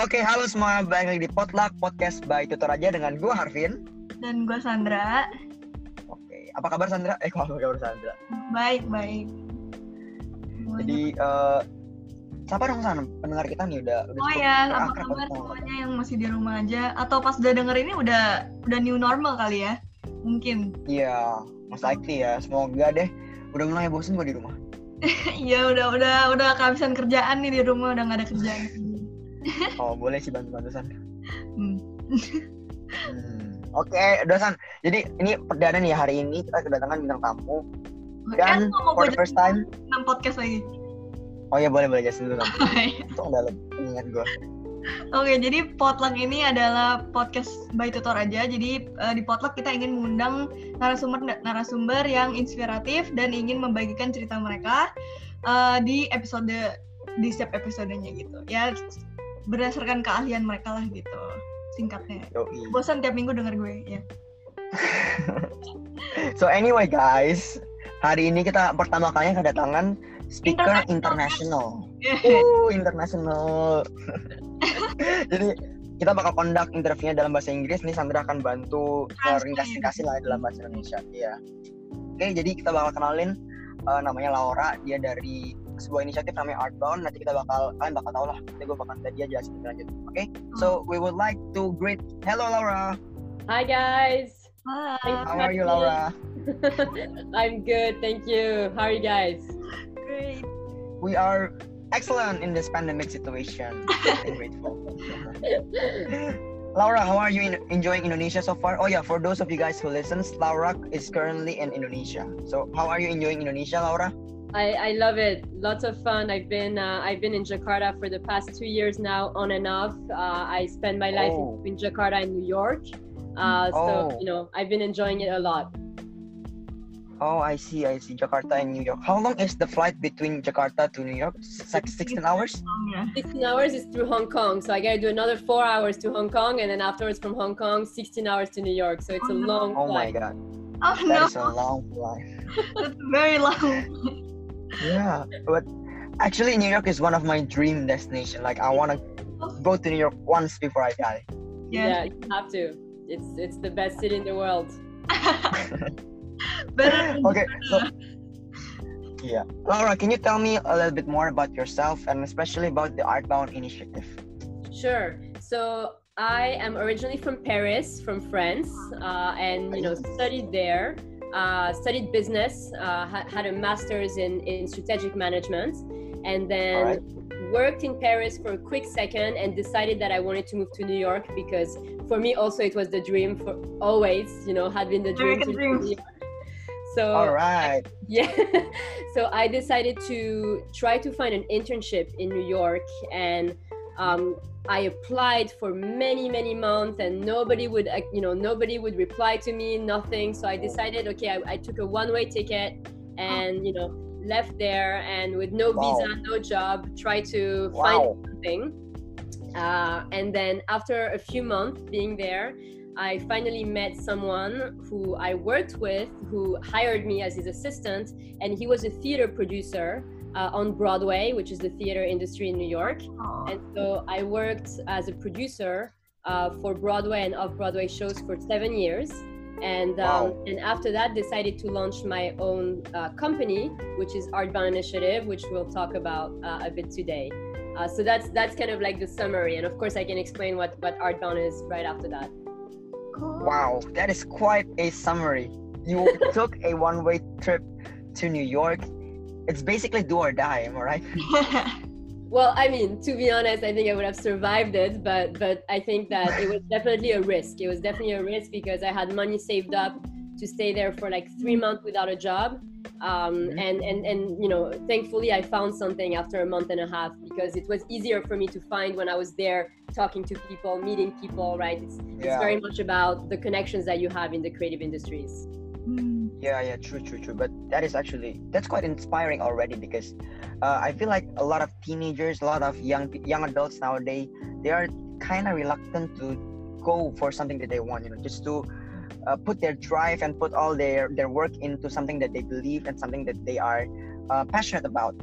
Oke, halo semua. Balik lagi di Potluck Podcast by Tutor Aja dengan gue Harvin. Dan gue Sandra. Oke, apa kabar Sandra? Eh, apa kabar Sandra? Baik, baik. Jadi, uh, siapa dong San? Pendengar kita nih udah udah Oh ya, apa kabar semuanya yang masih di rumah aja? Atau pas udah denger ini udah udah new normal kali ya? Mungkin. Iya, most likely ya. Semoga deh. Udah mulai bosen gue di rumah. Iya, udah udah udah kehabisan kerjaan nih di rumah, udah nggak ada kerjaan. Oh, boleh sih bantu-bantu San. Hmm. Hmm. Oke, udah San. Jadi ini perdana nih hari ini kita kedatangan bintang tamu. Dan Kan mau for gue the first time, enam podcast lagi. oh iya boleh boleh jelasin dulu San. Itu udah lebih ingat gue. Oke, jadi Potluck ini adalah podcast by tutor aja. Jadi eh, di Potluck kita ingin mengundang narasumber-narasumber yang inspiratif dan ingin membagikan cerita mereka eh, di episode di setiap episodenya gitu. Ya berdasarkan keahlian mereka lah gitu. Singkatnya. Yoi. Bosan tiap minggu denger gue ya. So anyway guys, hari ini kita pertama kalinya kedatangan speaker international. Uh, international. Jadi kita bakal conduct interviewnya dalam bahasa Inggris. Nih Sandra akan bantu ringkas-ringkasin lah dalam bahasa Indonesia. Iya. Oke, jadi kita bakal kenalin uh, namanya Laura. Dia dari sebuah inisiatif namanya Artbound. Nanti kita bakal kalian bakal tahu lah. Nanti gue bakal dia jelasin lebih lanjut. Oke, so we would like to greet. Hello Laura. Hi guys. Hai. How are you Laura? I'm good, thank you. How are you guys? Great. we are excellent in this pandemic situation. I'm grateful. Laura, how are you in, enjoying Indonesia so far? Oh yeah, for those of you guys who listens, Laura is currently in Indonesia. So how are you enjoying Indonesia, Laura? I, I love it. Lots of fun. I've been uh, I've been in Jakarta for the past two years now, on and off. Uh, I spend my life Oh. in, in Jakarta and New York. Uh, Oh. So you know I've been enjoying it a lot. Oh, I see, I see. Jakarta and New York. How long is the flight between Jakarta to New York? It's like 16 hours? Ya. 16 hours is through Hong Kong, so I gotta do another four hours to Hong Kong, and then afterwards from Hong Kong, 16 hours to New York. So it's a Oh, no. long Oh my god, Oh that no, is a long flight. that's very long. Yeah, but actually, New York is one of my dream destination. Like, I want to go to New York once before I die. Yeah, you have to. It's it's the best city in the world. Okay, so yeah, Laura, can you tell me a little bit more about yourself and especially about the Artbound initiative? Sure. So I am originally from Paris, from France, uh, and you know studied there. Uh, studied business, uh, ha- had a master's in, in strategic management, and then Alright. worked in Paris for a quick second and decided that I wanted to move to New York because for me also it was the dream for always, you know, had been the dream to dream. New York. So All right. yeah. so I decided to try to find an internship in New York and um, I applied for many, many months and nobody would, uh, you know, nobody would reply to me, nothing. So I decided, okay, I, I took a one way ticket and, you know, left there and with no Wow. visa, no job, try to Wow. find something. Uh, and then after a few months being there, I finally met someone who I worked with who hired me as his assistant, and he was a theater producer uh, on Broadway, which is the theater industry in New York. And so I worked as a producer uh, for Broadway and off Broadway shows for seven years. And, um, Wow. and after that, decided to launch my own uh, company, which is Artbound Initiative, which we'll talk about uh, a bit today. Uh, so that's that's kind of like the summary, and of course I can explain what what Artbound is right after that. Wow, that is quite a summary. You took a one-way trip to New York. It's basically do or die, am I right? Well, I mean, to be honest, I think I would have survived it, but but I think that it was definitely a risk. It was definitely a risk because I had money saved up to stay there for like three months without a job, um, Mhm. and and and you know, thankfully I found something after a month and a half because it was easier for me to find when I was there, talking to people, meeting people. Right? It's it's very much about the connections that you have in the creative industries. Yeah, yeah, true, true, true. But that is actually that's quite inspiring already because uh, I feel like a lot of teenagers, a lot of young young adults nowadays, they are kind of reluctant to go for something that they want. You know, just to uh, put their drive and put all their their work into something that they believe and something that they are uh, passionate about.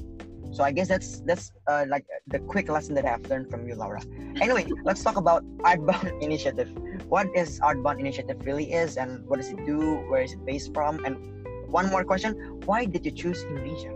So I guess that's that's uh, like the quick lesson that I've learned from you, Laura. Anyway, let's talk about Artbound Initiative. What is Artbound Initiative really is, and what does it do? Where is it based from? And one more question: Why did you choose Indonesia?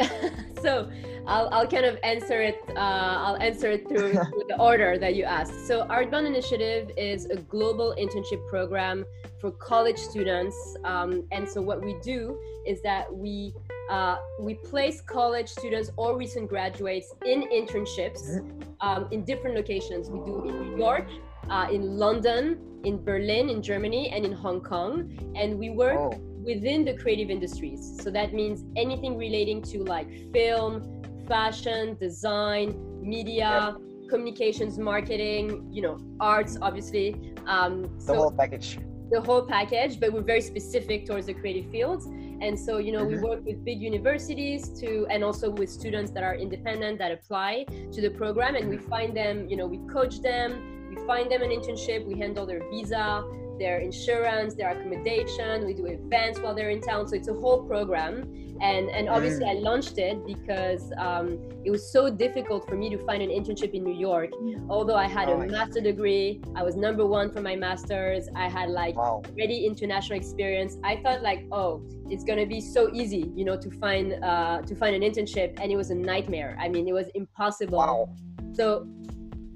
so I'll, I'll kind of answer it uh, i'll answer it through, through the order that you asked so artbound initiative is a global internship program for college students um, and so what we do is that we uh, we place college students or recent graduates in internships um, in different locations we do in new york uh, in london in berlin in germany and in hong kong and we work Oh, within the creative industries. So that means anything relating to like film, fashion, design, media, communications, marketing, you know, arts, obviously. Um, the so whole package. the whole package, but we're very specific towards the creative fields. And so, you know, we Mhm. work with big universities to, and also with students that are independent that apply to the program, and we find them, you know, we coach them, we find them an internship, we handle their visa, their insurance, their accommodation, we do events while they're in town. So it's a whole program. And and obviously, I launched it because um, it was so difficult for me to find an internship in New York. Although I had Oh, a master degree, I was number one for my masters. I had like Wow. already international experience i thought like oh it's gonna be so easy you know to find uh, to find an internship and it was a nightmare i mean it was impossible Wow. so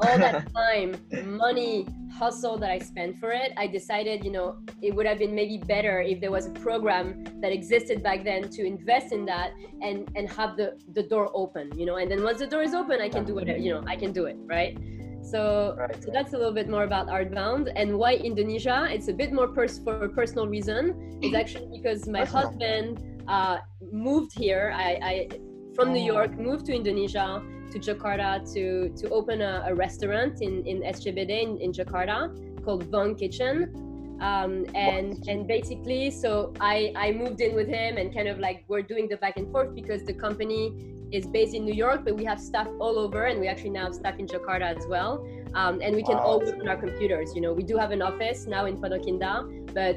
all that time money hustle that i spent for it i decided you know it would have been maybe better if there was a program that existed back then to invest in that and and have the the door open you know and then once the door is open i can do whatever you know i can do it right so Right, so that's a little bit more about Artbound and why Indonesia. It's a bit more pers- for a personal reason. It's actually because my Personal. husband uh, moved here. I, I from New Oh. York moved to Indonesia to Jakarta to to open a, a restaurant in in SCBD in, in Jakarta called Von Kitchen. Um, and and basically, so I I moved in with him and kind of like we're doing the back and forth because the company is based in New York, but we have staff all over, and we actually now have staff in Jakarta as well. Um, and we can Wow. all work on our computers. You know, we do have an office now in Pondok Indah, but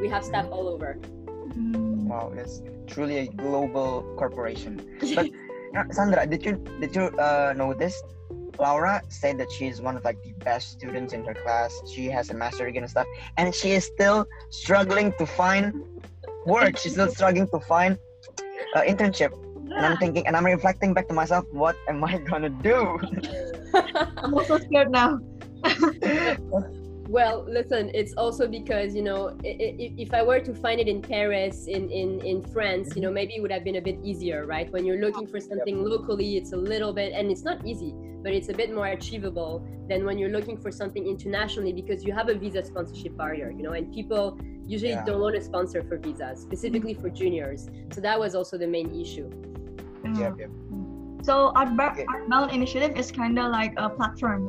we have staff all over. Hmm. Wow, it's truly a global corporation. But you know, Sandra, did you did you uh, notice? Laura said that she is one of like the best students in her class. She has a master degree and stuff, and she is still struggling to find work. She's still struggling to find uh, internship. And I'm thinking, and I'm reflecting back to myself, what am I gonna do? I'm also scared now. Well, listen, it's also because you know, i- i- if I were to find it in Paris, in in in France, you know, mm-hmm. maybe it would have been a bit easier, right? When you're looking for something locally, it's a little bit, and it's not easy, but it's a bit more achievable than when you're looking for something internationally because you have a visa sponsorship barrier, you know, and people usually Yeah. don't want to sponsor for visas, specifically mm-hmm. for juniors. So that was also the main issue. Yep, yep. So Artbound, Okay. Artbound Initiative is kind of like a platform.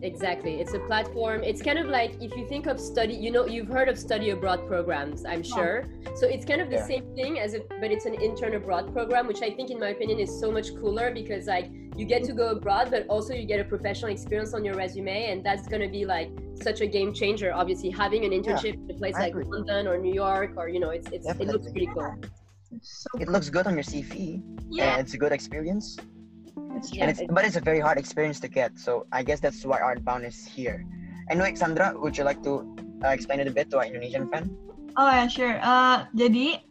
Right? Exactly. It's a platform. It's kind of like if you think of study, you know, you've heard of study abroad programs, I'm sure. So it's kind of the Yeah. same thing as a, but it's an intern abroad program, which I think, in my opinion, is so much cooler because like you get to go abroad, but also you get a professional experience on your resume, and that's gonna be like such a game changer. Obviously, having an internship in a place I like agree. London or New York, or you know, it's it's it looks pretty cool. It's so It looks good on your CV, yeah, and it's a good experience. It's Yeah, and it's, but it's a very hard experience to get. So I guess that's why Artbound is here. Anyway, Sandra, would you like to uh, explain it a bit to our Indonesian fan? Oh ya, sure. Uh, jadi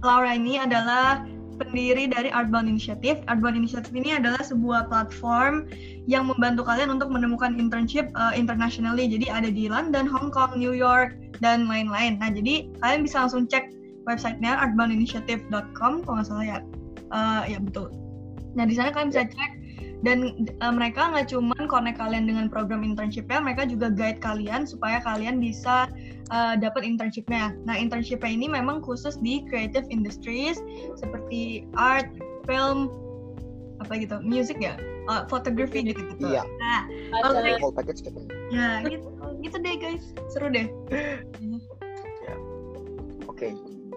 Laura ini adalah pendiri dari Artbound Initiative. Artbound Initiative ini adalah sebuah platform yang membantu kalian untuk menemukan internship uh, internationally. Jadi ada di London, Hong Kong, New York, dan lain-lain. Nah, jadi kalian bisa langsung cek websitenya artboundinitiative.com kalau nggak salah ya. Uh, ya betul. Nah, di sana kalian bisa cek dan uh, mereka nggak cuman connect kalian dengan program internshipnya, mereka juga guide kalian supaya kalian bisa uh, dapat internshipnya. Nah, internshipnya ini memang khusus di creative industries seperti art, film, apa gitu, music ya, uh, photography gitu gitu. Iya. Nah, Ada- Okay. Whole package gitu. ya gitu, gitu deh guys, seru deh. Okay.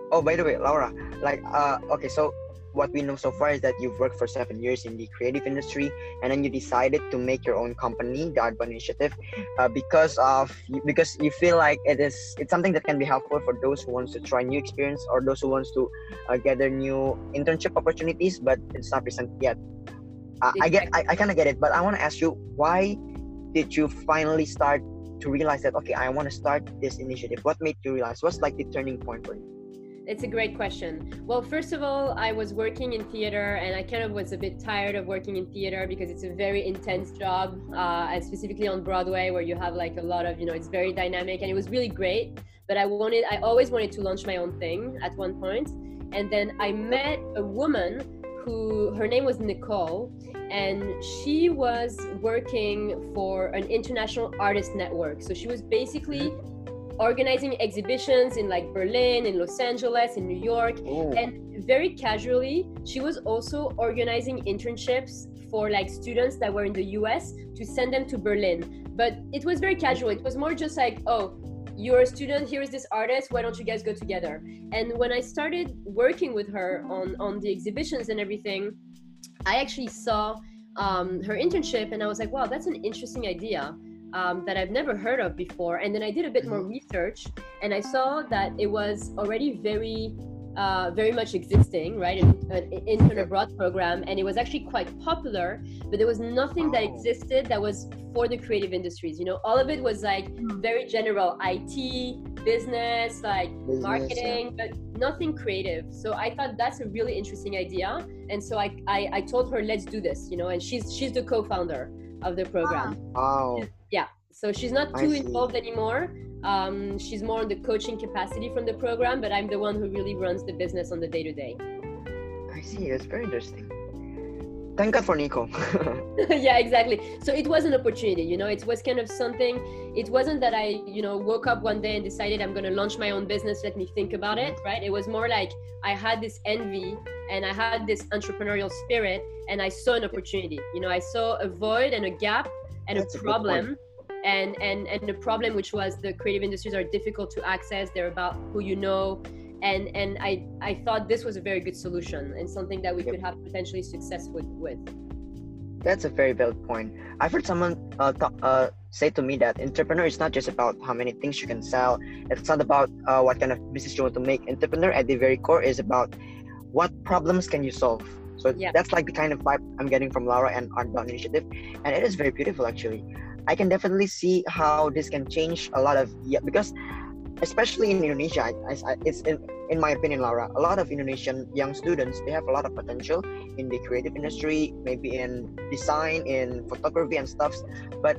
Oh, by the way, Laura, like, uh, okay, so what we know so far is that you've worked for seven years in the creative industry, and then you decided to make your own company, the Artbound Initiative, uh, because of because you feel like it is it's something that can be helpful for those who wants to try new experience or those who wants to uh, gather new internship opportunities, but it's not present yet. Uh, I get, I, I kind of get it, but I want to ask you, why did you finally start to realize that okay, I want to start this initiative? What made you realize? What's like the turning point for you? It's a great question. Well, first of all, I was working in theater and I kind of was a bit tired of working in theater because it's a very intense job, uh, and specifically on Broadway where you have like a lot of, you know, it's very dynamic and it was really great. But I wanted, I always wanted to launch my own thing at one point. And then I met a woman who, her name was Nicole, and she was working for an international artist network. So she was basically organizing exhibitions in like Berlin, in Los Angeles, in New York. Ooh. And very casually, she was also organizing internships for like students that were in the US to send them to Berlin. But it was very casual. It was more just like, oh, you're a student, here's this artist, why don't you guys go together? And when I started working with her on, on the exhibitions and everything, I actually saw um, her internship and I was like, wow, that's an interesting idea um, that I've never heard of before. And then I did a bit more Mm-hmm. research and I saw that it was already very, uh, very much existing, right? An, an intern abroad program. And it was actually quite popular, but there was nothing that existed that was for the creative industries. You know, all of it was like Mm. very general IT, business, like Business, yeah. marketing, but nothing creative. So I thought that's a really interesting idea. And so I, I, I told her, let's do this, you know, and she's, she's the co-founder of the program. Wow. So she's not too involved anymore. Um, she's more on the coaching capacity from the program, but I'm the one who really runs the business on the day to day. I see. That's very interesting. Thank God for Nico. Yeah, exactly. So it was an opportunity, you know, it was kind of something. It wasn't that I, you know, woke up one day and decided I'm going to launch my own business. Let me think about it, right? It was more like I had this envy and I had this entrepreneurial spirit and I saw an opportunity. You know, I saw a void and a gap and That's a a problem. And, and and the problem which was the creative industries are difficult to access they're about who you know and and i i thought this was a very good solution and something that we Yep. could have potentially success with with That's a very valid point. I've heard someone uh, th- uh, say to me that entrepreneur is not just about how many things you can sell. It's not about uh, what kind of business you want to make. Entrepreneur at the very core is about what problems can you solve. So Yeah. that's like the kind of vibe I'm getting from Laura and Artbound Initiative, and it is very beautiful actually. I can definitely see how this can change a lot of yeah because especially in Indonesia, I, I, I- it's in, in my opinion, Laura, a lot of Indonesian young students they have a lot of potential in the creative industry, maybe in design, in photography and stuff. But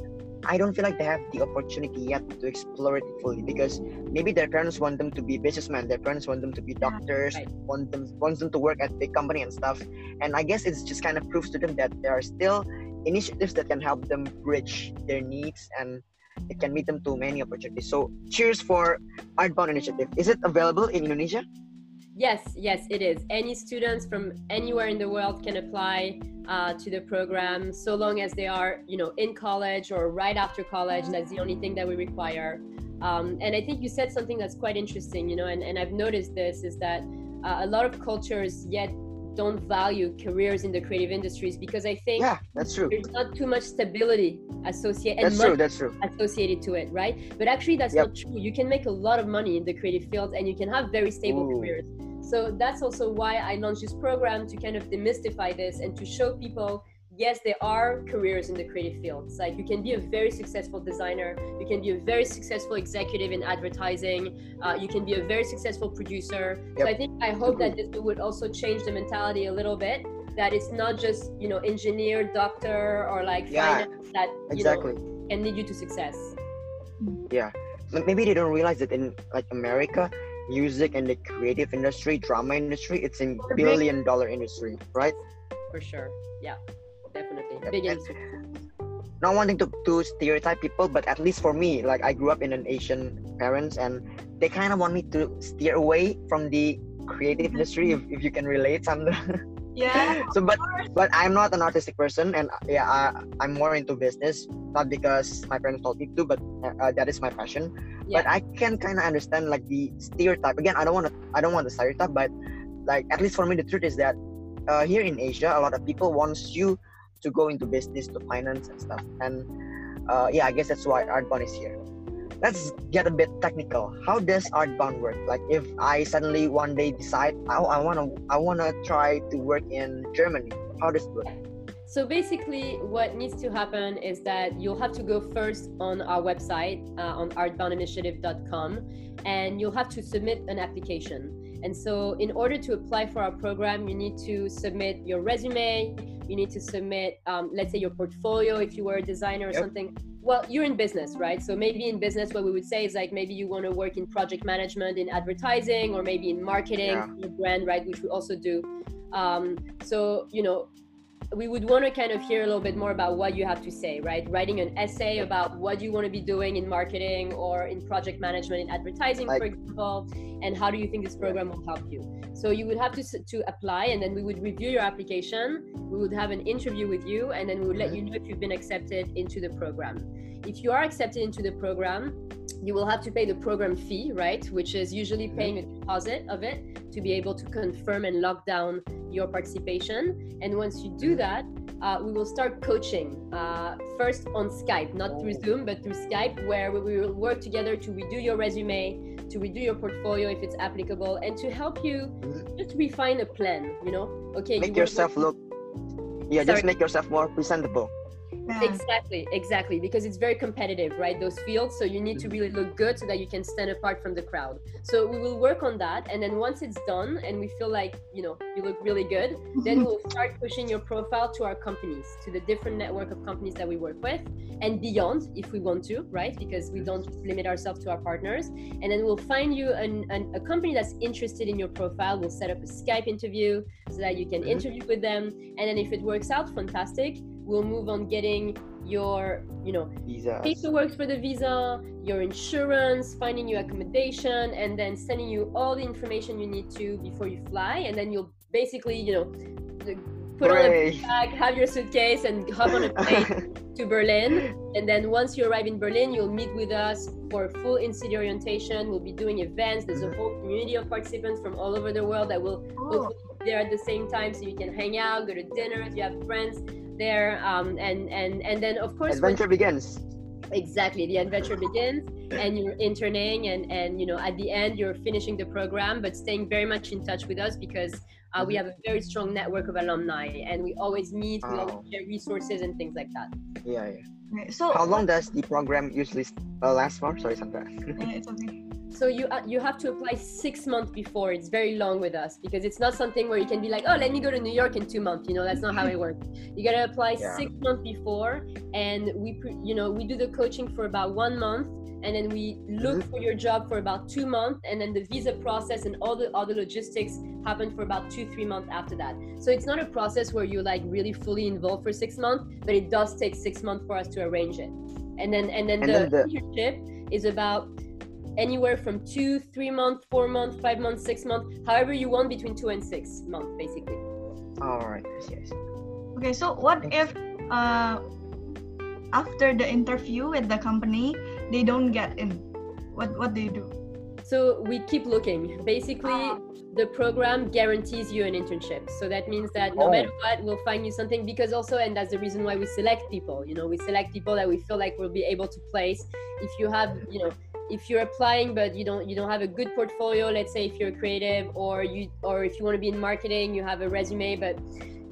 I don't feel like they have the opportunity yet to explore it fully because maybe their parents want them to be businessmen, their parents want them to be doctors, right. want them wants them to work at big company and stuff. And I guess it's just kind of proves to them that there are still initiatives that can help them bridge their needs and it can meet them to many opportunities. So cheers for Artbound Initiative. Is it available in Indonesia? Yes, yes, it is. Any students from anywhere in the world can apply uh, to the program, so long as they are, you know, in college or right after college. That's the only thing that we require. Um, and I think you said something that's quite interesting, you know, and, and I've noticed this is that uh, a lot of cultures yet don't value careers in the creative industries because I think Yeah, that's true. there's not too much stability associated That's true. That's true. associated to it, right? But actually, that's Yep. not true. You can make a lot of money in the creative fields and you can have very stable Ooh. careers. So that's also why I launched this program to kind of demystify this and to show people yes, there are careers in the creative fields. Like you can be a very successful designer, you can be a very successful executive in advertising, uh, you can be a very successful producer. So I think I hope that this would also change the mentality a little bit. That it's not just you know engineer, doctor, or like Yeah, finance that you Exactly. know can lead you to success. Yeah, Maybe they don't realize that in like America, music and the creative industry, drama industry, it's a billion dollar industry, right? for sure. Yeah, definitely. Yep, Big industry. not wanting to, to stereotype people but at least for me like i grew up in an asian parents and they kind of want me to steer away from the creative industry if, if you can relate some Yeah. so but but i'm not an artistic person and yeah I, i'm more into business not because my parents told me to but uh, that is my passion but i can kind of understand like the stereotype again i don't want to i don't want to stereotype but like at least for me the truth is that uh, here in Asia, a lot of people wants you to go into business, to finance and stuff. And uh, yeah, I guess that's why Artbound is here. Let's get a bit technical. How does Artbound work? Like, if I suddenly one day decide, oh, I wanna, I wanna try to work in Germany. How does it work? So basically, what needs to happen is that you'll have to go first on our website uh, on artboundinitiative.com and you'll have to submit an application. And so, in order to apply for our program, you need to submit your resume, you need to submit, um, let's say, your portfolio if you were a designer or yep. something. Well, you're in business, right? So maybe in business, what we would say is like maybe you want to work in project management, in advertising, or maybe in marketing, yeah. brand, right? Which we also do. Um, so you know, we would want to kind of hear a little bit more about what you have to say, right? Writing an essay about what you want to be doing in marketing or in project management in advertising, for example, and how do you think this program will help you? So you would have to to apply, and then we would review your application. We would have an interview with you, and then we would let mm-hmm. you know if you've been accepted into the program. If you are accepted into the program, you will have to pay the program fee, right? Which is usually paying a deposit of it to be able to confirm and lock down your participation. And once you do that, uh, we will start coaching uh, first on Skype, not through Zoom, but through Skype, where we will work together to redo your resume, to redo your portfolio if it's applicable, and to help you just refine a plan. You know, okay, make you yourself look. Yeah, Sorry. just make yourself more presentable yeah. exactly exactly because it's very competitive right those fields so you need to really look good so that you can stand apart from the crowd so we will work on that and then once it's done and we feel like you know you look really good then we'll start pushing your profile to our companies to the different network of companies that we work with and beyond if we want to right because we don't limit ourselves to our partners and then we'll find you an, an, a company that's interested in your profile we'll set up a skype interview so that you can mm-hmm. interview with them and then if it works out fantastic we'll move on getting your you know visa paperwork for the visa your insurance finding you accommodation and then sending you all the information you need to before you fly. And then you'll basically you know put Hooray. on a bag have your suitcase and hop on a plane to berlin. And then once you arrive in berlin you'll meet with us for a full in-city orientation. We'll be doing events. There's a whole community of participants from all over the world that will oh. there at the same time so you can hang out go to dinner if you have friends there um, and and and then of course adventure when, begins. Exactly the adventure begins and you're interning and and you know at the end you're finishing the program but staying very much in touch with us because uh, we have a very strong network of alumni and we always meet we always share resources and things like that. Yeah yeah. So how long does the program usually uh, last for? Sorry Sandra. It's okay so you uh, you have to apply six months before. It's very long with us because it's not something where you can be like oh let me go to new york in two months. You know that's not how it works. You gotta apply yeah. six months before and we you know we do the coaching for about one month and then we look mm-hmm. for your job for about two months and then the visa process and all the other logistics happen for about two three months after that. So it's not a process where you're like really fully involved for six months but it does take six months for us to arrange it. And then and then and the, then the internship is about anywhere from two, three months, four months, five months, six months, however you want between two and six months, basically. All right. Yes. Okay. So what if uh, after the interview with the company they don't get in? What what do you do? So we keep looking. Basically, uh, the program guarantees you an internship. So that means that no oh. matter what, we'll find you something. Because also, and that's the reason why we select people. You know, we select people that we feel like we'll be able to place. If you have, you know, if you're applying but you don't you don't have a good portfolio let's say if you're creative or you or if you want to be in marketing you have a resume but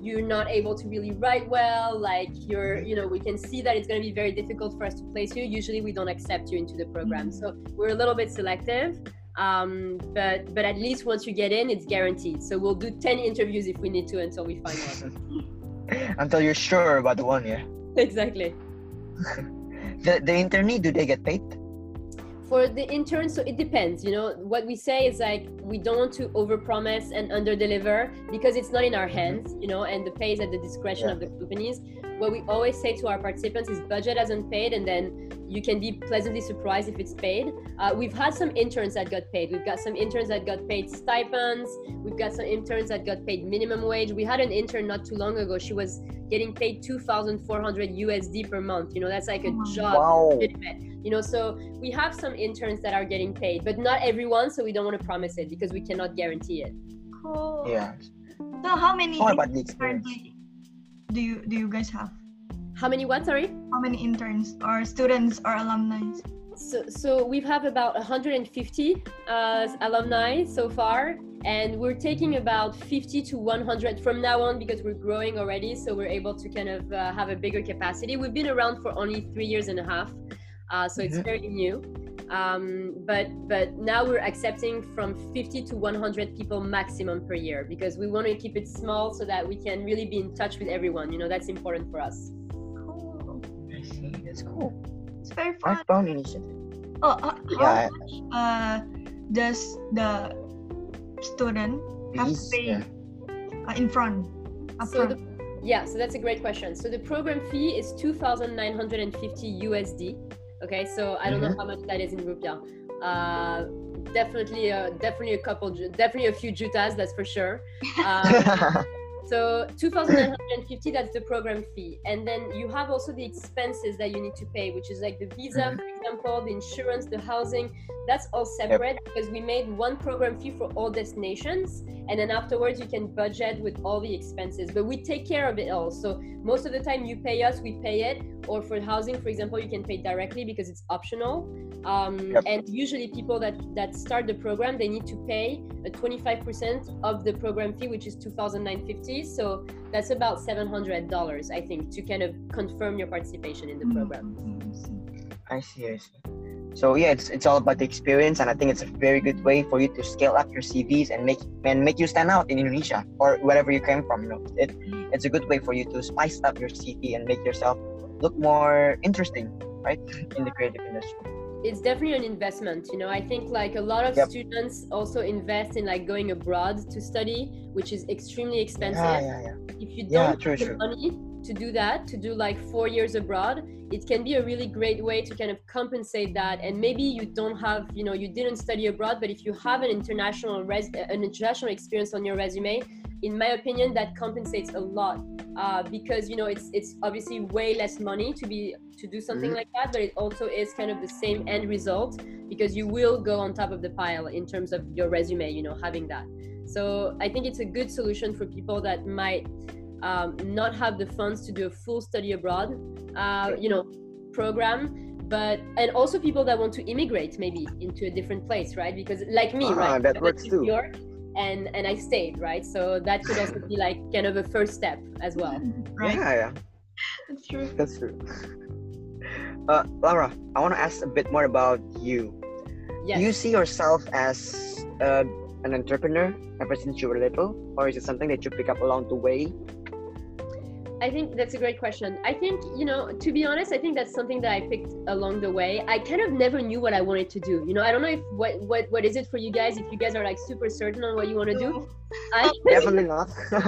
you're not able to really write well like you're you know we can see that it's going to be very difficult for us to place you. Usually we don't accept you into the program. So we're a little bit selective um, but but at least once you get in it's guaranteed. So we'll do 10 interviews if we need to until we find one. Until you're sure about the one yeah. Exactly. The the internee do they get paid for the interns so it depends you know what we say is like we don't want to overpromise and underdeliver because it's not in our mm-hmm. hands you know and the pay is at the discretion yeah. of the companies what we always say to our participants is budget hasn't paid and then you can be pleasantly surprised if it's paid. Uh, we've had some interns that got paid. We've got some interns that got paid stipends. We've got some interns that got paid minimum wage. We had an intern not too long ago. She was getting paid 2400 usd per month. You know that's like a job. Wow. you know so we have some interns that are getting paid but not everyone so we don't want to promise it because we cannot guarantee it. Cool. Yeah So how many More about the experience. Currently do you do you guys have? How many what? Sorry. How many interns or students or alumni? So, so we have have about 150 uh, alumni so far, and we're taking about 50 to 100 from now on because we're growing already. So we're able to kind of uh, have a bigger capacity. We've been around for only three years and a half, uh, so it's Mhm. very new. Um, but but now we're accepting from 50 to 100 people maximum per year because we want to keep it small so that we can really be in touch with everyone. You know that's important for us. Cool. I see. That's cool. It's very fun. Artbound initiative. Oh, uh, Yeah. how much uh, does the student have to pay yeah. uh, in front? So the, yeah, so that's a great question. So the program fee is 2,950 USD. Okay, so I don't know how much that is in rupiah. Uh, definitely, uh, definitely a couple, definitely a few jutas, that's for sure. Um, so 2,950, that's the program fee. And then you have also the expenses that you need to pay, which is like the visa, Mhm. for example, the insurance, the housing. That's all separate because we made one program fee for all destinations. And then afterwards, you can budget with all the expenses. But we take care of it all. So most of the time, you pay us, we pay it. Or for housing, for example, you can pay directly because it's optional. Um, Yep. And usually, people that, that start the program, they need to pay a 25% of the program fee, which is 2,950. So that's about $700, I think, to kind of confirm your participation in the program. Mm, I see. I see, I see. So yeah, it's it's all about the experience, and I think it's a very good way for you to scale up your CVs and make and make you stand out in Indonesia or wherever you came from. You know, it it's a good way for you to spice up your CV and make yourself look more interesting, right, in the creative industry. It's definitely an investment you know i think like a lot of Yep. students also invest in like going abroad to study which is extremely expensive Yeah, yeah, yeah. if you Yeah, don't true, have the true. money to do that to do like four years abroad it can be a really great way to kind of compensate that and maybe you don't have you know you didn't study abroad but if you have an international res- an international experience on your resume in my opinion that compensates a lot uh, because you know it's it's obviously way less money to be to do something Mhm. like that but it also is kind of the same end result because you will go on top of the pile in terms of your resume you know having that so i think it's a good solution for people that might um, not have the funds to do a full study abroad uh, you know program but and also people that want to immigrate maybe into a different place right because like me Ah, right that works too. New York and and I stayed right so that could also be like kind of a first step as well Right. Yeah, yeah. That's true. That's true. Uh, Laura, I want to ask a bit more about you. yes Do you see yourself as uh, an entrepreneur ever since you were little, or is it something that you pick up along the way? I think that's a great question. I think, you know, to be honest, I think that's something that I picked along the way. I kind of never knew what I wanted to do. You know, I don't know if what what what is it for you guys if you guys are like super certain on what you want to do. I Definitely not.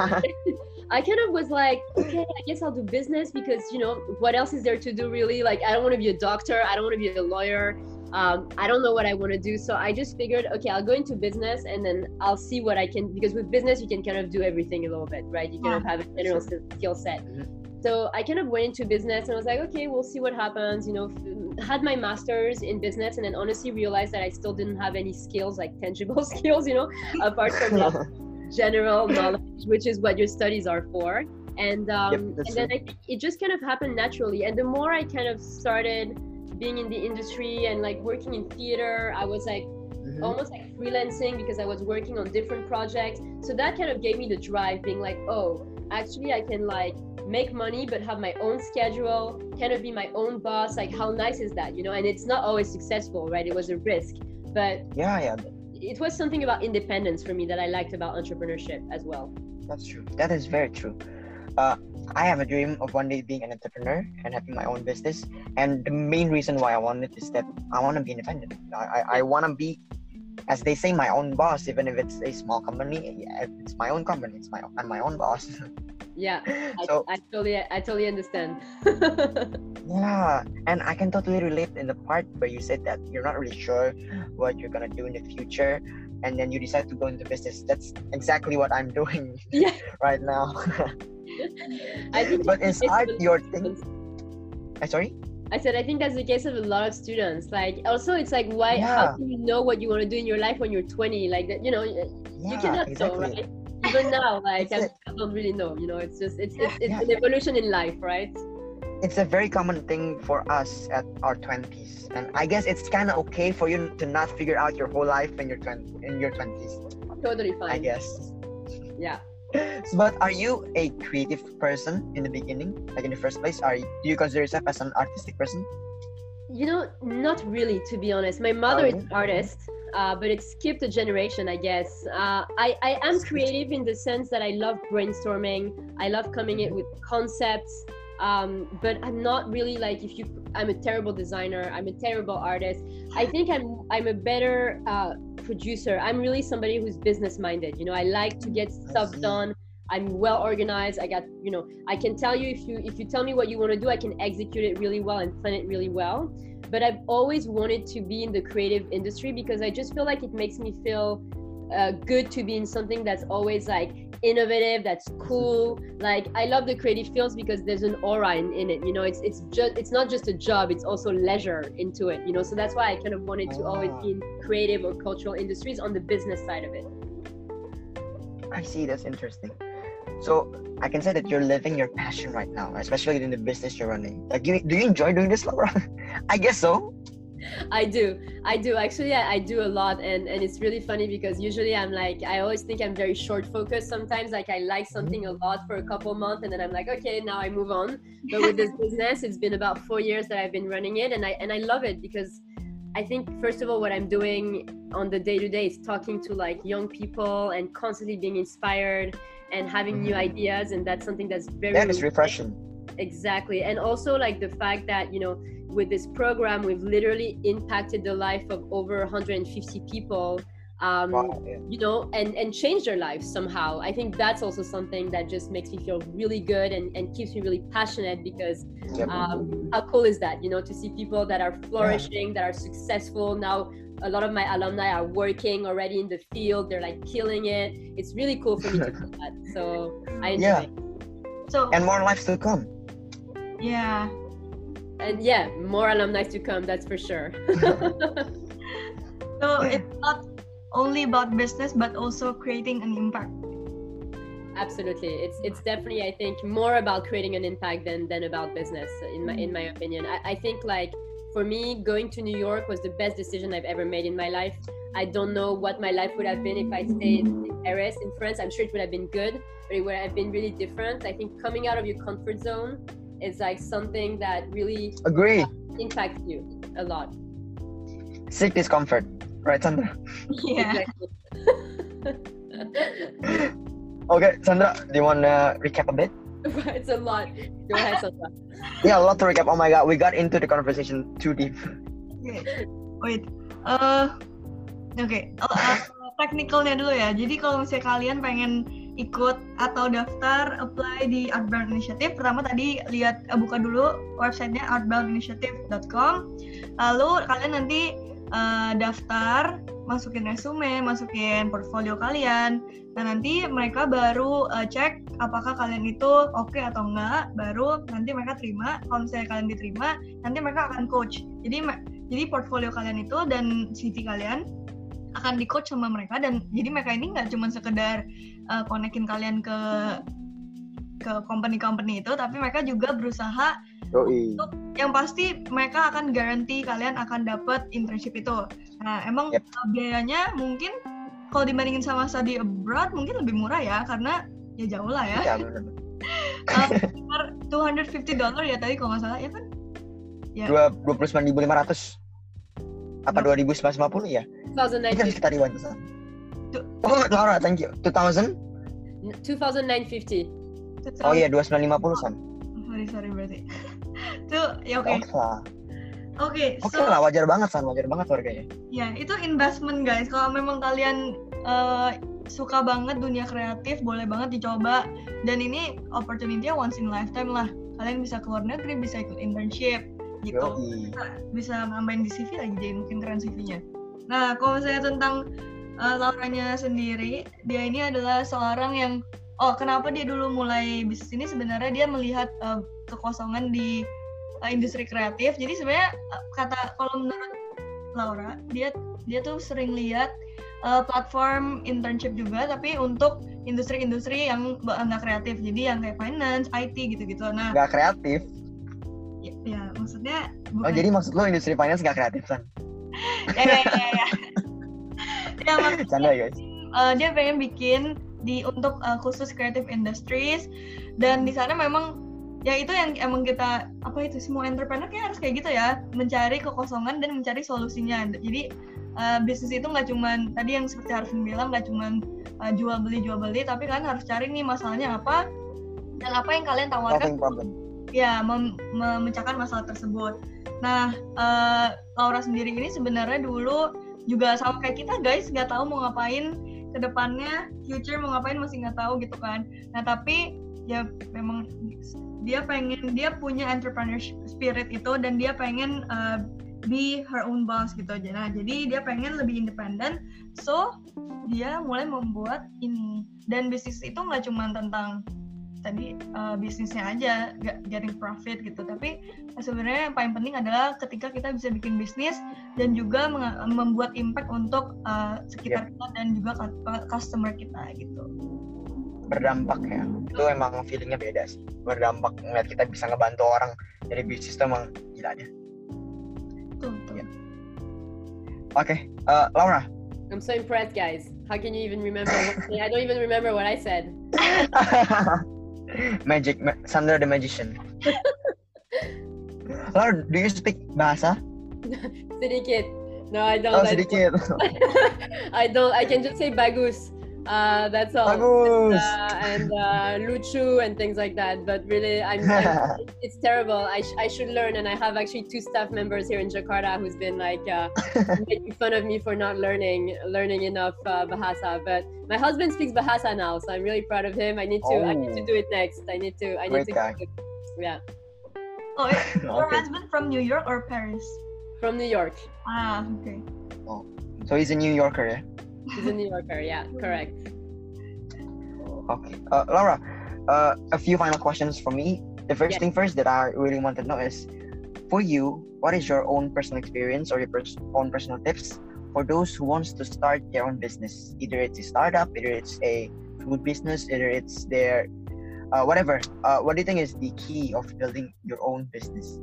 I kind of was like, okay, I guess I'll do business because, you know, what else is there to do really? Like, I don't want to be a doctor. I don't want to be a lawyer. Um, I don't know what I want to do. So I just figured, okay, I'll go into business and then I'll see what I can, because with business, you can kind of do everything a little bit, right? You kind of have a general skill set. Mhm. So I kind of went into business and I was like, okay, we'll see what happens. You know, f- had my master's in business and then honestly realized that I still didn't have any skills, like tangible skills, you know, apart from general knowledge, which is what your studies are for. And um, that's and then I it just kind of happened naturally. And the more I kind of started being in the industry and like working in theater, I was like Mhm. almost like freelancing because I was working on different projects. So that kind of gave me the drive, being like, oh, actually, I can like make money but have my own schedule, kind of be my own boss. Like, how nice is that, you know? And it's not always successful, right? It was a risk, but Yeah, yeah, it was something about independence for me that I liked about entrepreneurship as well. that's true. That is very true. Uh, I have a dream of one day being an entrepreneur and having my own business. And the main reason why I want it is that I want to be independent. I, I, I want to be, as they say, my own boss. Even if it's a small company, yeah, it's my own company. It's my I'm my own boss. Yeah, I, so I totally, I totally understand. yeah, and I can totally relate in the part where you said that you're not really sure what you're gonna do in the future, and then you decide to go into business. That's exactly what I'm doing Yeah. right now. I think but is art your thing? Uh, sorry. I said I think that's the case of a lot of students. Like also, it's like why? How Yeah. can you know what you want to do in your life when you're 20? Like that, you know, you Yeah, cannot exactly. know, right? even now, like I don't really know. You know, it's just it's it's, it's Yeah. an evolution in life, right? it's a very common thing for us at our 20s and i guess it's kind of okay for you to not figure out your whole life in your 20 in your 20s Totally fine i guess Yeah. But are you a creative person in the beginning like in the first place are you, do you consider yourself as an artistic person You know, not really, to be honest. My mother is Oh. an artist, uh, but it skipped a generation, I guess. Uh, I, I am creative in the sense that I love brainstorming. I love coming in with concepts. Um, but I'm not really like if you. I'm a terrible designer. I'm a terrible artist. I think I'm. I'm a better uh, producer. I'm really somebody who's business minded. You know, I like to get stuff done. I'm well organized. I got, you know, I can tell you if you if you tell me what you want to do, I can execute it really well and plan it really well. But I've always wanted to be in the creative industry because I just feel like it makes me feel uh, good to be in something that's always like innovative, that's cool. Like I love the creative fields because there's an aura in, in it. You know, it's it's just it's not just a job; it's also leisure into it. You know, so that's why I kind of wanted to always ah. be in creative or cultural industries on the business side of it. i see that's interesting so i can say that you're living your passion right now especially in the business you're running like you, do you enjoy doing this laura i guess so I do. I do. Actually, I, I do a lot. And, and it's really funny because usually I'm like, I always think I'm very short focused sometimes. Like, I like something a lot for a couple months and then I'm like, okay, now I move on. But with this business, it's been about four years that I've been running it. And I, and I love it because I think, first of all, what I'm doing on the day to day is talking to like young people and constantly being inspired and having new Mhm. ideas. And that's something that's very that is refreshing exactly. And also like the fact that you know with this program we've literally impacted the life of over 150 people um Wow, yeah. you know and and changed their lives somehow. I think that's also something that just makes me feel really good and, and keeps me really passionate because um, how cool is that you know to see people that are flourishing that are successful. Now a lot of my alumni are working already in the field. They're like killing it. It's really cool for me to do that. So i enjoy Yeah. it. So and more lives to come yeah. and yeah more alumni to come that's for sure. So it's not only about business but also creating an impact. absolutely. It's it's definitely i think more about creating an impact than than about business in my in my opinion. I, I think like for me going to new york was the best decision i've ever made in my life. I don't know what my life would have been if i stayed in paris in france. I'm sure it would have been good but it would have been really different. I think coming out of your comfort zone is like something that really agree impacts you a lot seek discomfort right sandra Yeah. exactly okay sandra do you want to recap a bit it's a lot go ahead Sandra. yeah a lot to recap oh my god we got into the conversation too deep Oke. Wait. Oke. Oh, eh, Teknikalnya dulu ya. Jadi kalau misalnya kalian pengen ikut atau daftar apply di Artbound Initiative, pertama tadi lihat eh, buka dulu websitenya artboundinitiative.com. Lalu kalian nanti eh, daftar, masukin resume, masukin portfolio kalian. Nah nanti mereka baru eh, cek apakah kalian itu oke atau enggak. Baru nanti mereka terima. Kalau misalnya kalian diterima, nanti mereka akan coach. Jadi jadi portfolio kalian itu dan CV kalian akan di coach sama mereka dan jadi mereka ini nggak cuma sekedar uh, konekin kalian ke ke company-company itu tapi mereka juga berusaha Yoi. yang pasti mereka akan garanti kalian akan dapat internship itu. Nah, emang Yep. uh, biayanya mungkin kalau dibandingin sama study abroad mungkin lebih murah ya karena ya jauh lah ya. ya bener. Uh, sekitar 250 dollar ya tadi kalau nggak salah ya kan? dua dua puluh sembilan ribu lima ratus apa dua ribu sembilan ratus lima puluh ya itu 2009 sekitar ribuan. Oh Laura thank you 2000 2950 oh iya dua sembilan lima puluh san Sorry, sorry berarti. Tuh, ya oke. oke lah Oke, so lah wajar banget san wajar banget harganya ya itu investment guys. Kalau memang kalian eh, suka banget dunia kreatif, boleh banget dicoba. Dan ini opportunity once in lifetime lah. Kalian bisa keluar negeri, bisa ikut internship gitu. Yoi. Bisa nambahin di CV lagi jadi makin keren CV-nya. Nah, kalau misalnya tentang eh, Lauranya sendiri, dia ini adalah seorang yang oh kenapa dia dulu mulai bisnis ini? Sebenarnya dia melihat eh, kekosongan di eh, industri kreatif. Jadi sebenarnya eh, kata kalau menurut Laura, dia dia tuh sering lihat uh, platform internship juga tapi untuk industri-industri yang nggak kreatif. Jadi yang kayak finance, IT gitu-gitu. Nah nggak kreatif? ya, ya maksudnya bukan... oh jadi maksud lo industri finance nggak kreatif kan ya ya ya ya, ya maksudnya, Canda, guys. Uh, dia pengen bikin di untuk uh, khusus creative industries. Dan di sana memang ya itu yang emang kita apa itu semua entrepreneur kayak harus kayak gitu ya. Mencari kekosongan dan mencari solusinya. Jadi uh, bisnis itu nggak cuman tadi yang seperti Harvin bilang nggak cuman uh, jual beli jual beli tapi kan harus cari nih masalahnya apa dan apa yang kalian tawarkan ya mem memecahkan masalah tersebut. Nah uh, Laura sendiri ini sebenarnya dulu juga sama kayak kita guys. Nggak tahu mau ngapain ke depannya future mau ngapain masih nggak tahu gitu kan. Nah tapi ya memang dia pengen dia punya entrepreneurship spirit itu dan dia pengen uh, be her own boss gitu aja. Nah jadi dia pengen lebih independen. So dia mulai membuat ini. Dan bisnis itu nggak cuma tentang tadi uh, bisnisnya aja getting profit gitu. Tapi sebenarnya yang paling penting adalah ketika kita bisa bikin bisnis dan juga membuat impact untuk uh, sekitar yeah. kita dan juga customer kita gitu. Berdampak ya. Itu emang feelingnya beda sih. Berdampak ngeliat kita bisa ngebantu orang dari bisnis itu emang gila deh ya. oke okay. uh, eh, Laura. I'm so impressed guys. How can you even remember what, I don't even remember what I said magic ma Sandra the magician. Laura do you speak bahasa? Sedikit. No I don't oh sedikit. I don't I can just say bagus uh, that's all. And, uh, and uh, Luchu and things like that. But really, I'm, I'm it's terrible. I, sh- I should learn, and I have actually two staff members here in Jakarta who's been like uh, making fun of me for not learning learning enough uh, Bahasa. But my husband speaks Bahasa now, so I'm really proud of him. I need to oh. I need to oh. do it next. I need to I need Great to. Guy. Yeah. Oh, your okay. husband from New York or Paris? From New York. Ah, okay. Oh, so he's a New Yorker, yeah? He's a New Yorker. Yeah, correct. Okay, uh, Laura. Uh, a few final questions for me. The first yes. thing first that I really want to know is, for you, what is your own personal experience or your pers- own personal tips for those who wants to start their own business? Either it's a startup, either it's a food business, either it's their uh, whatever. Uh, what do you think is the key of building your own business?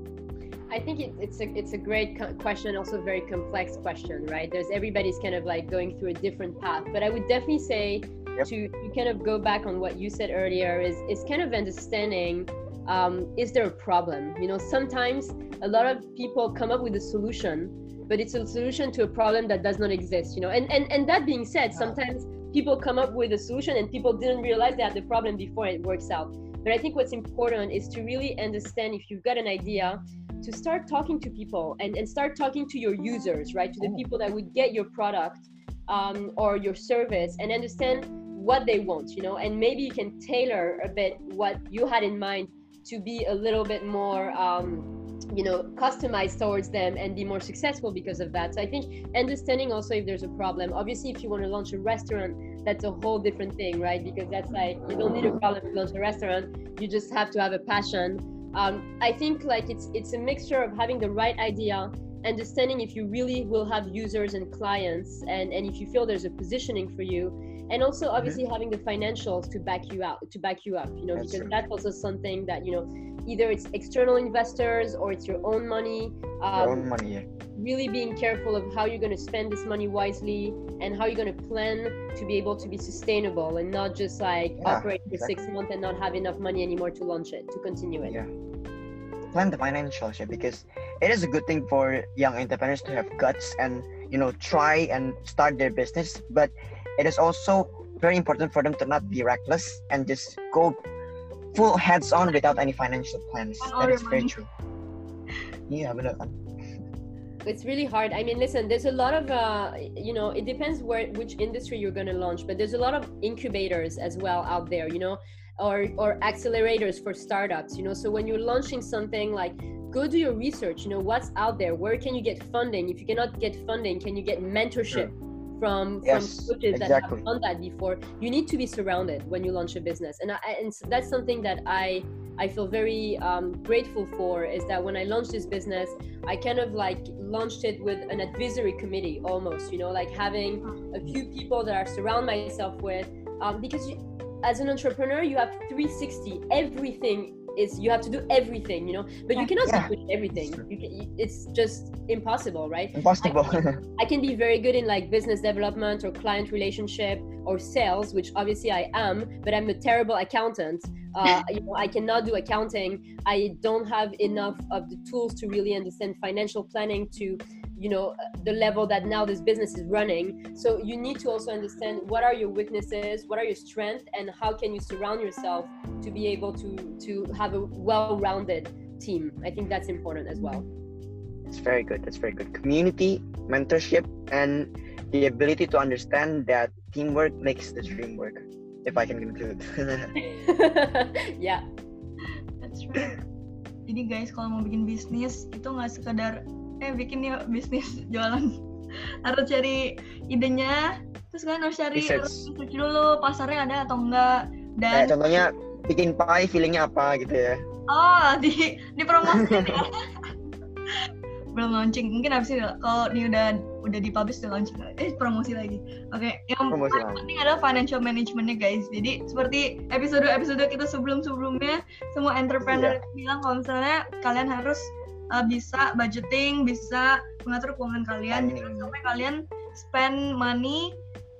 I think it, it's a it's a great question, also a very complex question, right? There's everybody's kind of like going through a different path, but I would definitely say yep. to, to kind of go back on what you said earlier is is kind of understanding um, is there a problem? You know, sometimes a lot of people come up with a solution, but it's a solution to a problem that does not exist. You know, and and and that being said, sometimes people come up with a solution and people didn't realize they had the problem before it works out. But I think what's important is to really understand if you've got an idea to start talking to people and, and start talking to your users, right? To the oh. people that would get your product um, or your service and understand what they want, you know, and maybe you can tailor a bit what you had in mind to be a little bit more, um, you know, customize towards them and be more successful because of that. So I think understanding also if there's a problem. Obviously, if you want to launch a restaurant, that's a whole different thing, right? Because that's like you don't need a problem to launch a restaurant. You just have to have a passion um, I think like it's it's a mixture of having the right idea, understanding if you really will have users and clients, and and if you feel there's a positioning for you, and also mm-hmm. obviously mm-hmm. having the financials to back you out to back you up. You know, that's because true. that's also something that you know either it's external investors or it's your own money. Um, your own money. Yeah. Really being careful of how you're going to spend this money wisely and how you're going to plan to be able to be sustainable and not just like yeah, operate for exactly. six months and not have enough money anymore to launch it to continue it. Yeah plan the financials shit because it is a good thing for young entrepreneurs to have guts and you know try and start their business but it is also very important for them to not be reckless and just go full heads on without any financial plans. That is very true. Yeah benar it's really hard. I mean listen there's a lot of uh, you know it depends where which industry you're going to launch but there's a lot of incubators as well out there you know or or accelerators for startups you know. So when you're launching something like go do your research you know what's out there? Where can you get funding? If you cannot get funding can you get mentorship from Yes, from coaches that have done that before. You need to be surrounded when you launch a business, and I, and s- that's something that I I feel very um, grateful for. Is that when I launched this business, I kind of like launched it with an advisory committee almost. You know, like having a few people that I surround myself with, um, because you, as an entrepreneur, you have 360. Everything is you have to do everything. You know, but you cannot Yeah. do everything. You can, it's just impossible, right? Impossible. I can be very good in like business development or client relationship or sales, which obviously I am, but I'm a terrible accountant. Uh, you know, I cannot do accounting. I don't have enough of the tools to really understand financial planning to, you know, the level that now this business is running. So you need to also understand what are your weaknesses, what are your strengths, and how can you surround yourself to be able to to have a well-rounded team. I think that's important as well. It's very good. That's very good. Community, mentorship, and the ability to understand that teamwork makes the dream work. If I can conclude. yeah. That's right. Jadi guys kalau mau bikin bisnis itu nggak sekedar eh bikin yuk bisnis jualan. harus cari idenya, terus kalian harus cari Research. research dulu pasarnya ada atau enggak dan Kayak contohnya bikin pie feelingnya apa gitu ya. oh di dipromosikan ya. belum launching. Mungkin abis ini kalau ini udah udah dipublish udah launching. Eh promosi lagi. Oke yang Promosi paling penting adalah financial managementnya guys. Jadi seperti episode episode kita sebelum sebelumnya semua entrepreneur Iya. bilang kalau misalnya kalian harus uh, bisa budgeting bisa mengatur keuangan kalian. Jadi Hmm. sampai kalian spend money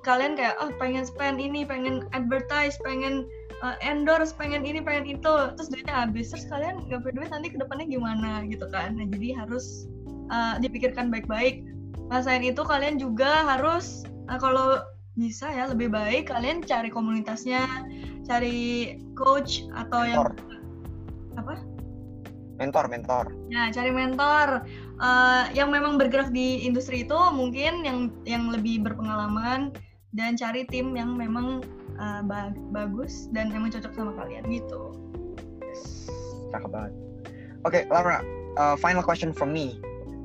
kalian kayak oh pengen spend ini pengen advertise pengen uh, endorse pengen ini pengen itu. Terus duitnya habis. Terus kalian nggak punya duit nanti ke depannya gimana gitu kan. Nah jadi harus uh, dipikirkan baik-baik nah selain itu kalian juga harus uh, kalau bisa ya lebih baik kalian cari komunitasnya cari coach atau yang Mentor. apa Mentor, mentor. Ya, cari mentor eh, yang memang bergerak di industri itu mungkin yang yang lebih berpengalaman dan cari tim yang memang eh, ba- bagus dan memang cocok sama kalian gitu. Yes. Cakep banget. Okay, Laura. Uh, final question from me.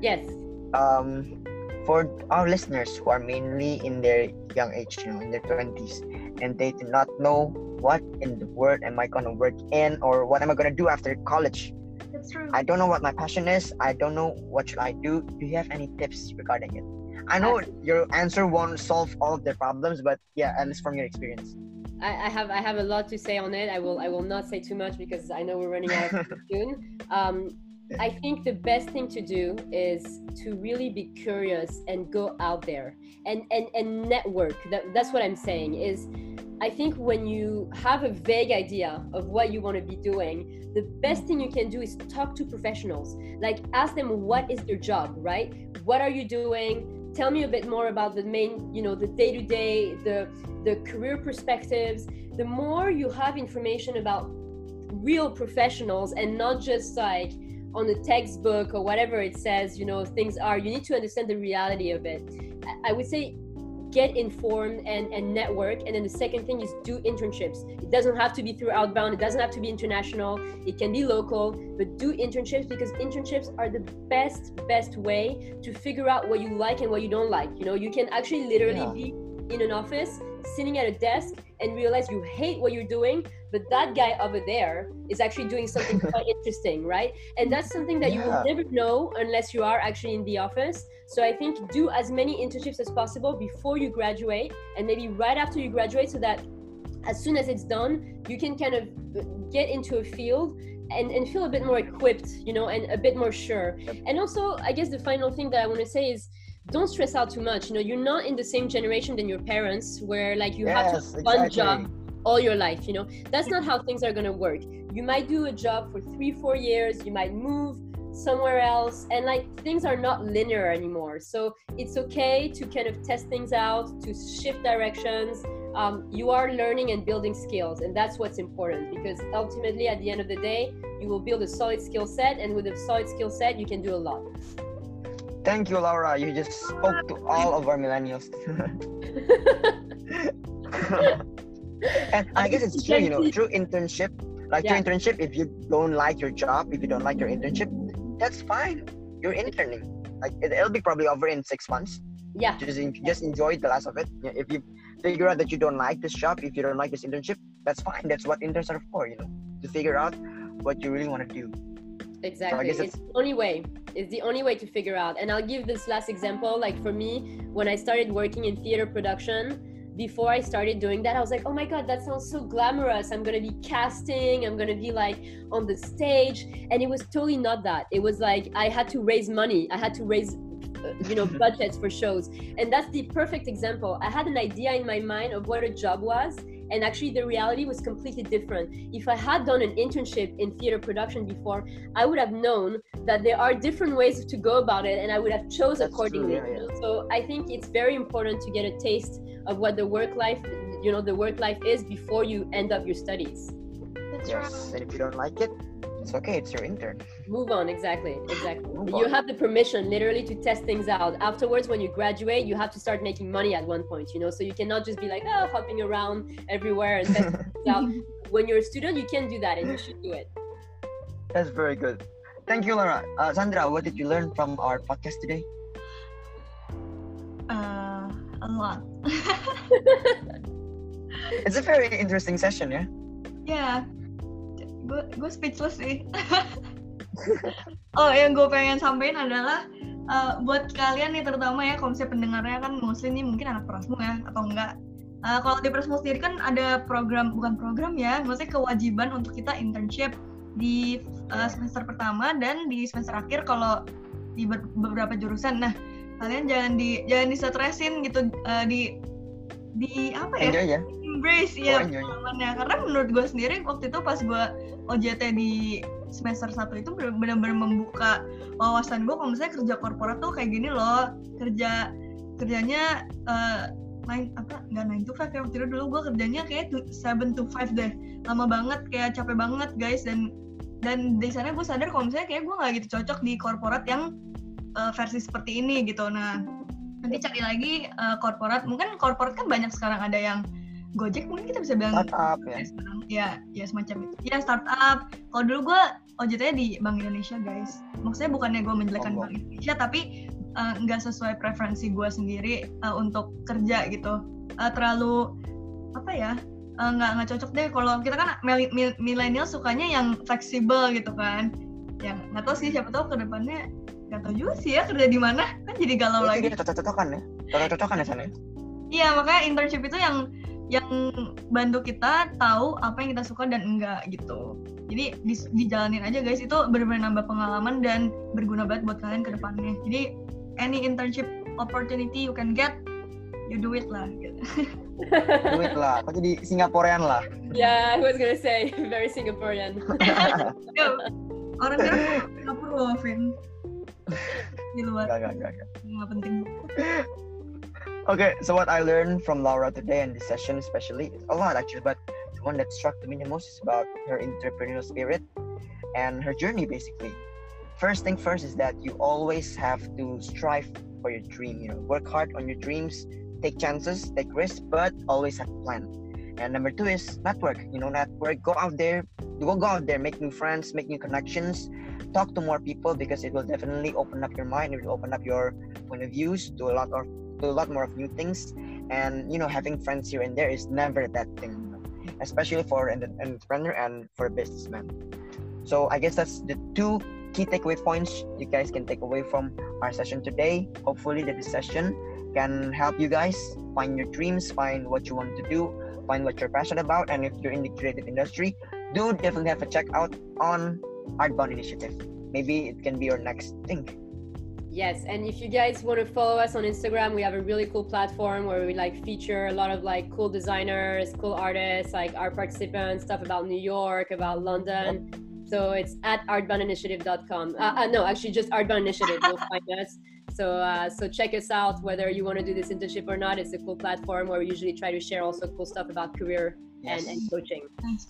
Yes. um, for our listeners who are mainly in their young age, you know, in their 20s, and they do not know what in the world am I going to work in or what am I going to do after college. That's true. I don't know what my passion is. I don't know what should I do. Do you have any tips regarding it? I know your answer won't solve all of the problems, but yeah, at least from your experience. I, I have I have a lot to say on it. I will I will not say too much because I know we're running out of time soon. Um, I think the best thing to do is to really be curious and go out there and and, and network. That, that's what I'm saying is I think when you have a vague idea of what you want to be doing, the best thing you can do is talk to professionals. Like ask them what is their job, right? What are you doing? Tell me a bit more about the main, you know, the day-to-day, the the career perspectives. The more you have information about real professionals and not just like on a textbook or whatever it says, you know, things are, you need to understand the reality of it. I- would say get informed and, and network. And then the second thing is do internships. It doesn't have to be through Artbound, it doesn't have to be international, it can be local, but do internships because internships are the best, best way to figure out what you like and what you don't like. You know, you can actually literally Yeah. be in an office, sitting at a desk, and realize you hate what you're doing, but that guy over there is actually doing something quite interesting, right? And that's something that you will never know unless you are actually in the office. So I think do as many internships as possible before you graduate, and maybe right after you graduate, so that as soon as it's done, you can kind of get into a field and, and feel a bit more equipped, you know, and a bit more sure. And also, I guess the final thing that I want to say is don't stress out too much. You know, you're not in the same generation than your parents where like you have to yes, have one job all your life you know? That's not how things are going to work. You might do a job for three four years you might move somewhere else and like things are not linear anymore. So it's okay to kind of test things out to shift directions. Um, you are learning and building skills and that's what's important because ultimately at the end of the day you will build a solid skill set and with a solid skill set you can do a lot Thank you, Laura. You just spoke to all of our millennials. and I guess it's true, you know, through internship, like Yeah. your internship, if you don't like your job, if you don't like your internship, that's fine. You're interning. Like it, it'll be probably over in six months. Yeah. Just en- just enjoy the last of it. If you figure out that you don't like this job, if you don't like this internship, that's fine. That's what interns are for, you know, to figure out what you really want to do. Exactly. guess it's the only way. It's the only way to figure out. And I'll give this last example. Like for me, when I started working in theater production, before I started doing that, I was like, oh my God, that sounds so glamorous. I'm going to be casting, I'm going to be like on the stage. And it was totally not that. It was like I had to raise money, I had to raise uh, you know budgets for shows and that's the perfect example i had an idea in my mind of what a job was and actually the reality was completely different if i had done an internship in theater production before i would have known that there are different ways to go about it and i would have chose That's true, accordingly yeah, yeah. so i think it's very important to get a taste of what the work life you know the work life is before you end up your studies That's Yes. And if you don't like it, it's okay. It's your intern. move on exactly exactly Move you on. have the permission literally to test things out afterwards when you graduate you have to start making money at one point you know so you cannot just be like oh hopping around everywhere and testing things out when you're a student you can do that and you should do it That's very good. Thank you, Laura. Uh, Sandra, what did you learn from our podcast today? Uh, a lot. It's a very interesting session, yeah? Ya, gue gue speechless sih. oh, yang gue pengen sampaikan adalah uh, buat kalian nih terutama ya, kalau pendengarnya kan mostly nih mungkin anak Prasmu ya atau enggak. Uh, kalau di Prasmu sendiri kan ada program bukan program ya, maksudnya kewajiban untuk kita internship di uh, semester pertama dan di semester akhir kalau di ber- beberapa jurusan. Nah, kalian jangan di jangan disetresin gitu uh, di di apa ya? Enjoy ya. embrace ya Oh, enjoy. pengalamannya karena menurut gue sendiri waktu itu pas gue OJT di semester 1 itu benar-benar membuka wawasan gue kalau misalnya kerja korporat tuh kayak gini loh kerja kerjanya eh, nine apa nggak nine to five ya waktu itu dulu gue kerjanya kayak to- seven to five deh lama banget kayak capek banget guys dan dan di sana gue sadar kalau misalnya kayak gue nggak gitu cocok di korporat yang eh, versi seperti ini gitu nah nanti cari lagi eh, korporat mungkin korporat kan banyak sekarang. Ada yang Gojek mungkin kita bisa bilang Startup ya. ya, sekarang. Ya ya semacam itu. Ya startup. Kalau dulu gue OJT di Bank Indonesia guys. Maksudnya bukannya gue menjelekan Oh. Bank Indonesia tapi eh, nggak sesuai preferensi gue sendiri eh, untuk kerja gitu. Eh, terlalu apa ya nggak nggak cocok deh. Kalau kita kan mil- mil- milenial sukanya yang fleksibel gitu kan. Yang nggak tahu sih siapa tahu ke depannya nggak tahu juga sih ya kerja di mana kan jadi galau lagi cocok-cocokan ya. Cocok-cocokan ya sana. ya? Iya makanya internship itu yang yang bantu kita tahu apa yang kita suka dan enggak gitu. Jadi dis- dijalanin aja guys itu benar-benar nambah pengalaman dan berguna banget buat kalian ke depannya. Jadi any internship opportunity you can get, you do it lah. Gitu. Duit lah. Kok jadi Singaporean lah. yeah i was gonna say very singaporean orang Singapura loh, Vin. Di luar, Gak, gak, gak, gak. penting. Okay, so what I learned from Laura today and this session especially, a lot actually, but the one that struck me the most is about her entrepreneurial spirit and her journey basically. First thing first is that you always have to strive for your dream, you know, work hard on your dreams, take chances, take risks, but always have a plan. And number two is network, you know, network, go out there, go, go out there, make new friends, make new connections, talk to more people because it will definitely open up your mind, it will open up your point of views to a lot of to a lot more of new things. And you know having friends here and there is never that thing especially for an, entrepreneur and for a businessman. So i guess that's the two key takeaway points you guys can take away from our session today. Hopefully that this session can help you guys find your dreams find what you want to do find what you're passionate about. And if you're in the creative industry do definitely have a check out on artbound initiative maybe it can be your next thing Yes, and if you guys want to follow us on Instagram, we have a really cool platform where we like feature a lot of like cool designers, cool artists, like our participants, stuff about New York, about London. So it's at artboundinitiative.com. Uh, uh, no, actually just Artbound Initiative. You'll find us. So uh, so check us out whether you want to do this internship or not. It's a cool platform where we usually try to share also cool stuff about career and, and coaching. Nice.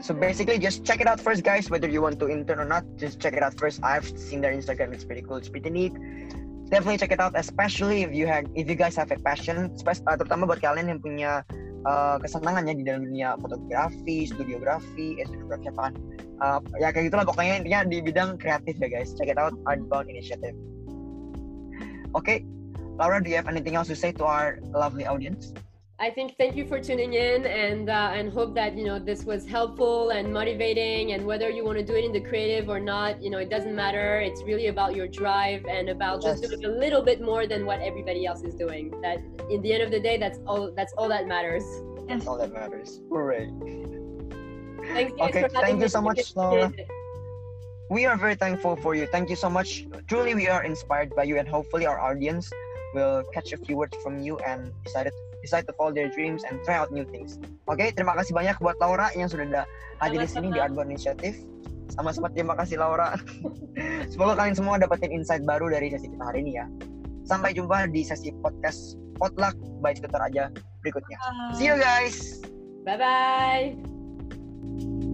So basically, just check it out first, guys. Whether you want to intern or not, just check it out first. I've seen their Instagram; it's pretty cool. It's pretty neat. Definitely check it out, especially if you have, if you guys have a passion, uh, terutama buat kalian yang punya uh, kesenangan ya di dalam dunia fotografi, studiografi, eh studiografi apaan? Uh, ya kayak gitulah pokoknya intinya di bidang kreatif ya guys. Check it out, Artbound Initiative. Oke, Laura, do you have anything else to say to our lovely audience? I think thank you for tuning in and uh, and hope that you know this was helpful and motivating and whether you want to do it in the creative or not you know it doesn't matter it's really about your drive and about just doing a little bit more than what everybody else is doing that in the end of the day that's all that's all that matters Yes. All that matters. Hooray. thanks Okay, thank you so much, Laura. We are very thankful for you. Thank you so much. Truly, we are inspired by you, and hopefully, our audience will catch a few words from you and decided decide to follow their dreams and try out new things. Oke, terima kasih banyak buat Laura yang sudah ada hadir di sini di. Artbound Initiative. Sama-sama terima kasih Laura. Semoga kalian semua dapetin insight baru dari sesi kita hari ini ya. Sampai jumpa di sesi podcast Potluck by Tutor aja berikutnya. See you guys. bye bye